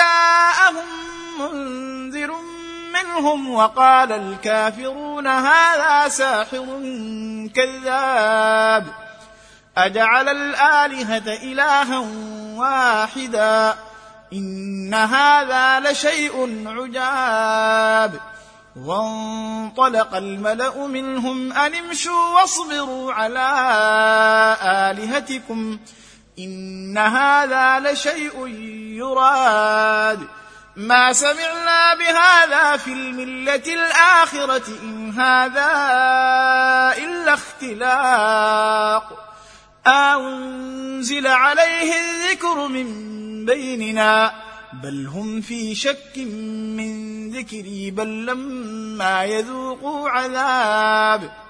جاءهم منذر منهم وقال الكافرون هذا ساحر كذاب. أجعل الآلهة إلها واحدا. إن هذا لشيء عجاب. وانطلق الملأ منهم أن امشوا واصبروا على آلهتكم. إن هذا لشيء يراد. ما سمعنا بهذا في الملة الآخرة إن هذا إلا اختلاق. انزل عليه الذكر من بيننا؟ بل هم في شك من ذكري بل لما يذوقوا عذاب.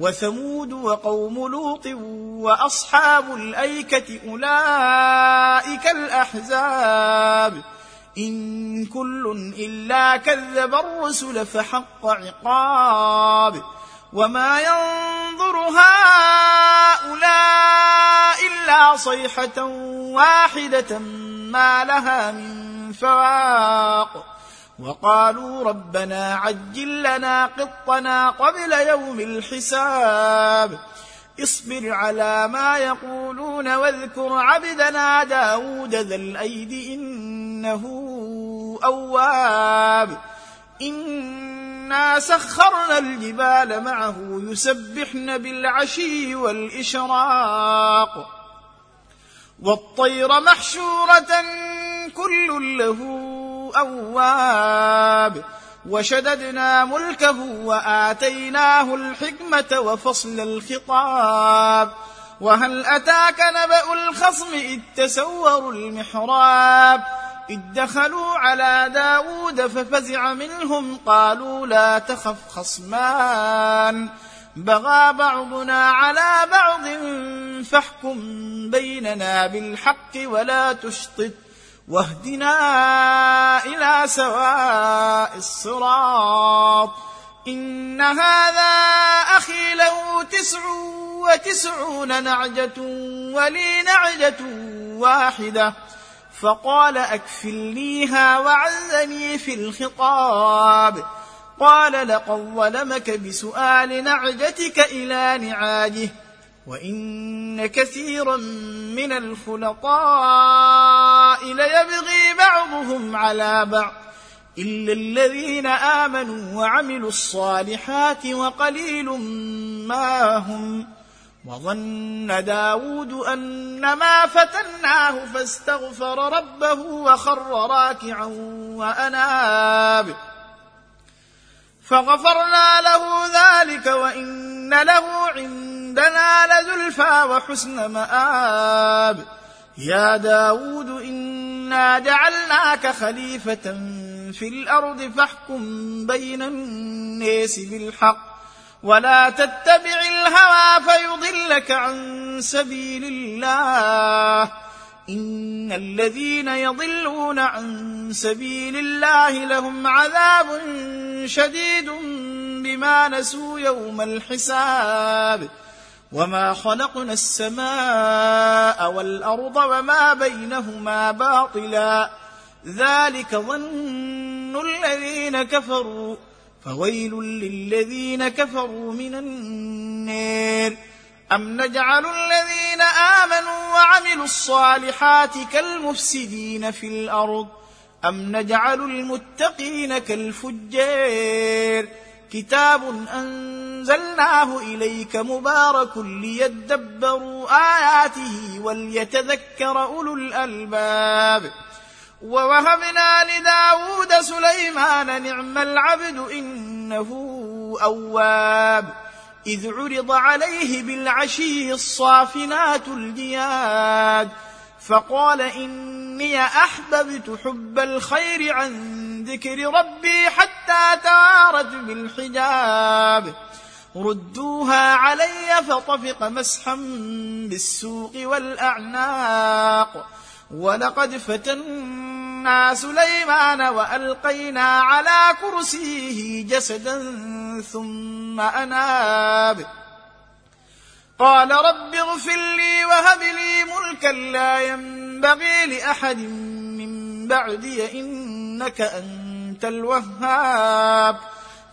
وثمود وقوم لوط وأصحاب الأيكة أولئك الأحزاب. إن كل إلا كذب الرسل فحق عقاب. وما ينظر هؤلاء إلا صيحة واحدة ما لها من فواق. وقالوا ربنا عجل لنا قطنا قبل يوم الحساب. اصبر على ما يقولون واذكر عبدنا داود ذا الأيد إنه أواب. إنا سخرنا الجبال معه يسبحن بالعشي والإشراق. والطير محشورة كل له أواب وشددنا ملكه وآتيناه الحكمة وفصل الخطاب. وهل أتاك نبأ الخصم إذ تسوروا المحراب؟ إذ دخلوا على داود ففزع منهم قالوا لا تخف خصمان. بغى بعضنا على بعض فاحكم بيننا بالحق ولا تشطط. واهدنا إلى سواء الصراط. إن هذا أخي له تسع وتسعون نعجة ولي نعجه واحدة. فقال اكفلنيها وعزني في الخطاب. قال لقد ظلمك بسؤال نعجتك إلى نعاجه. وإن كثيرا من الخلطاء ليبغي بعضهم على بعض إلا الذين آمنوا وعملوا الصالحات وقليل ما هم وظن داود أن ما فتناه فاستغفر ربه وخر راكعا وأناب فغفرنا له ذلك وإن له عندنا لزلفى وحسن مآب. يا داود إنا جعلناك خليفة في الأرض فاحكم بين الناس بالحق. ولا تتبع الهوى فيضلك عن سبيل الله. إن الذين يضلون عن سبيل الله لهم عذاب شديد بما نسوا يوم الحساب. وما خلقنا السماء والارض وما بينهما باطلا ذلك ظن الذين كفروا فويل للذين كفروا من النار ام نجعل الذين امنوا وعملوا الصالحات كالمفسدين في الأرض ام نجعل المتقين كالفجار كتاب أنزلناه إليك مبارك ليدبروا آياته وليتذكر أولو الألباب. ووهبنا لداود سليمان نعم العبد إنه أواب. إذ عرض عليه بالعشي الصافنات الجياد. فقال إني أحببت حب الخير عن ذكر ربي حتى توارت بالحجاب. ردوها علي فطفق مسحا بالسوق والأعناق. ولقد فتنا سليمان وألقينا على كرسيه جسدا ثم أناب. قال رب اغفر لي وهب لي ملكا لا ينبغي لأحد من بعدي إنك أنت الوهاب.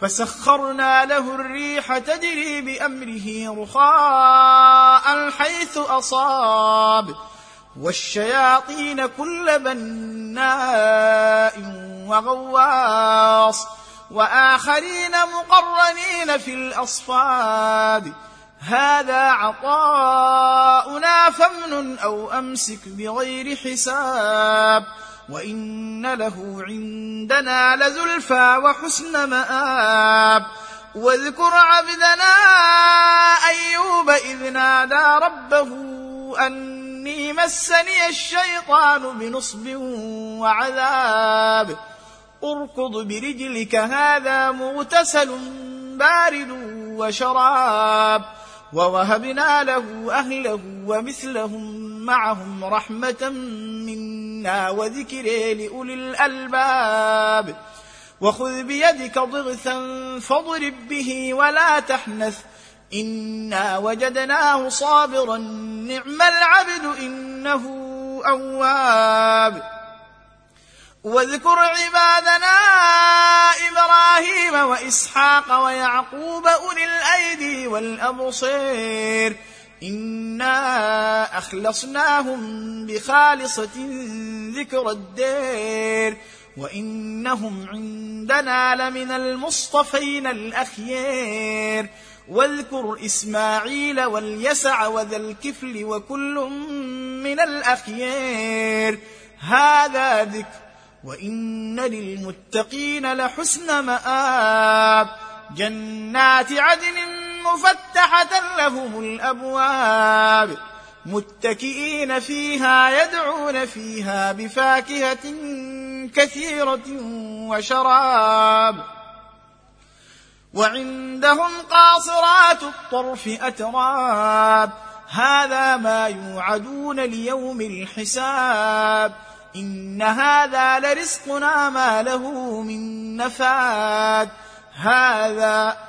فسخرنا له الريح تجري بأمره رخاء حيث أصاب. والشياطين كل بناء وغواص. وآخرين مقرنين في الأصفاد. هذا عطاؤنا فامنن أو أمسك بغير حساب. وإن له عندنا لزلفى وحسن مآب. واذكر عبدنا أيوب إذ نادى ربه أني مسني الشيطان بنصب وعذاب. اركض برجلك هذا مغتسل بارد وشراب. ووهبنا له أهله ومثلهم معهم رحمة منا وذكر لاولي الالباب وخذ بيدك ضغثا فاضرب به ولا تحنث انا وجدناه صابرا نعم العبد انه اواب واذكر عبادنا إبراهيم واسحاق ويعقوب اولي الايدي والابصير انا اخلصناهم بخالصه ذكر الدير وانهم عندنا لمن المصطفين الاخيار واذكر اسماعيل واليسع وذا الكفل وكل من الاخيار هذا ذكر وان للمتقين لحسن مآب جنات عدن مفتحة لهم الأبواب متكئين فيها يدعون فيها بفاكهة كثيرة وشراب. وعندهم قاصرات الطرف أتراب هذا ما يوعدون ليوم الحساب. إن هذا لرزقنا ما له من نفاد. هذا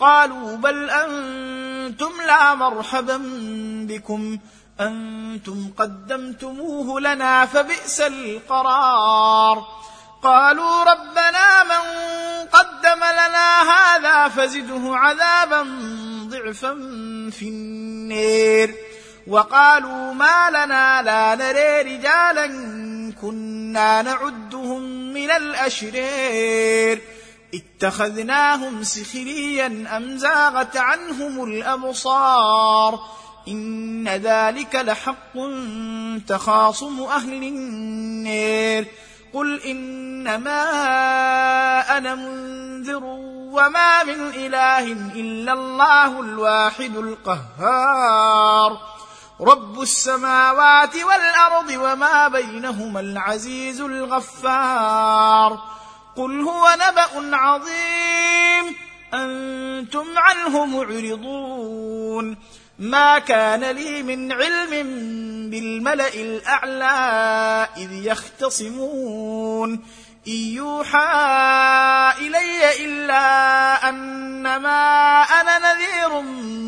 قالوا بل أنتم لا مرحبا بكم أنتم قدمتموه لنا فبئس القرار. قالوا ربنا من قدم لنا هذا فزده عذابا ضعفا في النير. وقالوا ما لنا لا نري رجالا كنا نعدهم من الأشرير. اتخذناهم سخريا أم زاغت عنهم الأبصار؟ إن ذلك لحق تخاصم أهل النير. قل إنما أنا منذر وما من إله إلا الله الواحد القهار. رب السماوات والأرض وما بينهما العزيز الغفار. قل هو نبأ عظيم. أنتم عنه معرضون. ما كان لي من علم بالملأ الأعلى إذ يختصمون. إن يوحى إلي إلا أنما أنا نذير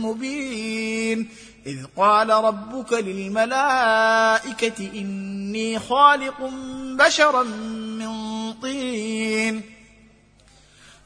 مبين. إذ قال ربك للملائكة إني خالق بشرا من طين.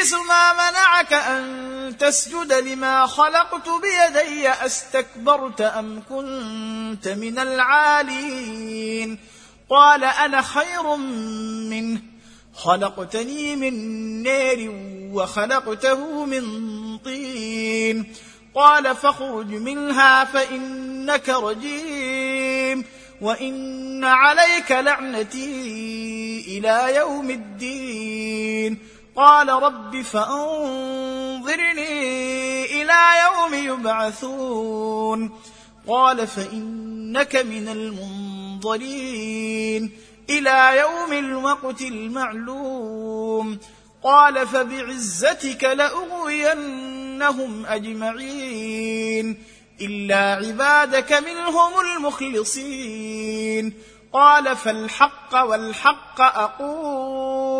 إبليس ما منعك أن تسجد لما خلقت بيدي أستكبرت أم كنت من العالين؟ قال أنا خير منه. خلقتني من نار وخلقته من طين. قال فاخرج منها فإنك رجيم. وإن عليك لعنتي إلى يوم الدين. قال رب فأنظرني إلى يوم يبعثون. قال فإنك من المنظرين إلى يوم الوقت المعلوم. قال فبعزتك لأغوينهم أجمعين. إلا عبادك منهم المخلصين. قال فالحق والحق أقول.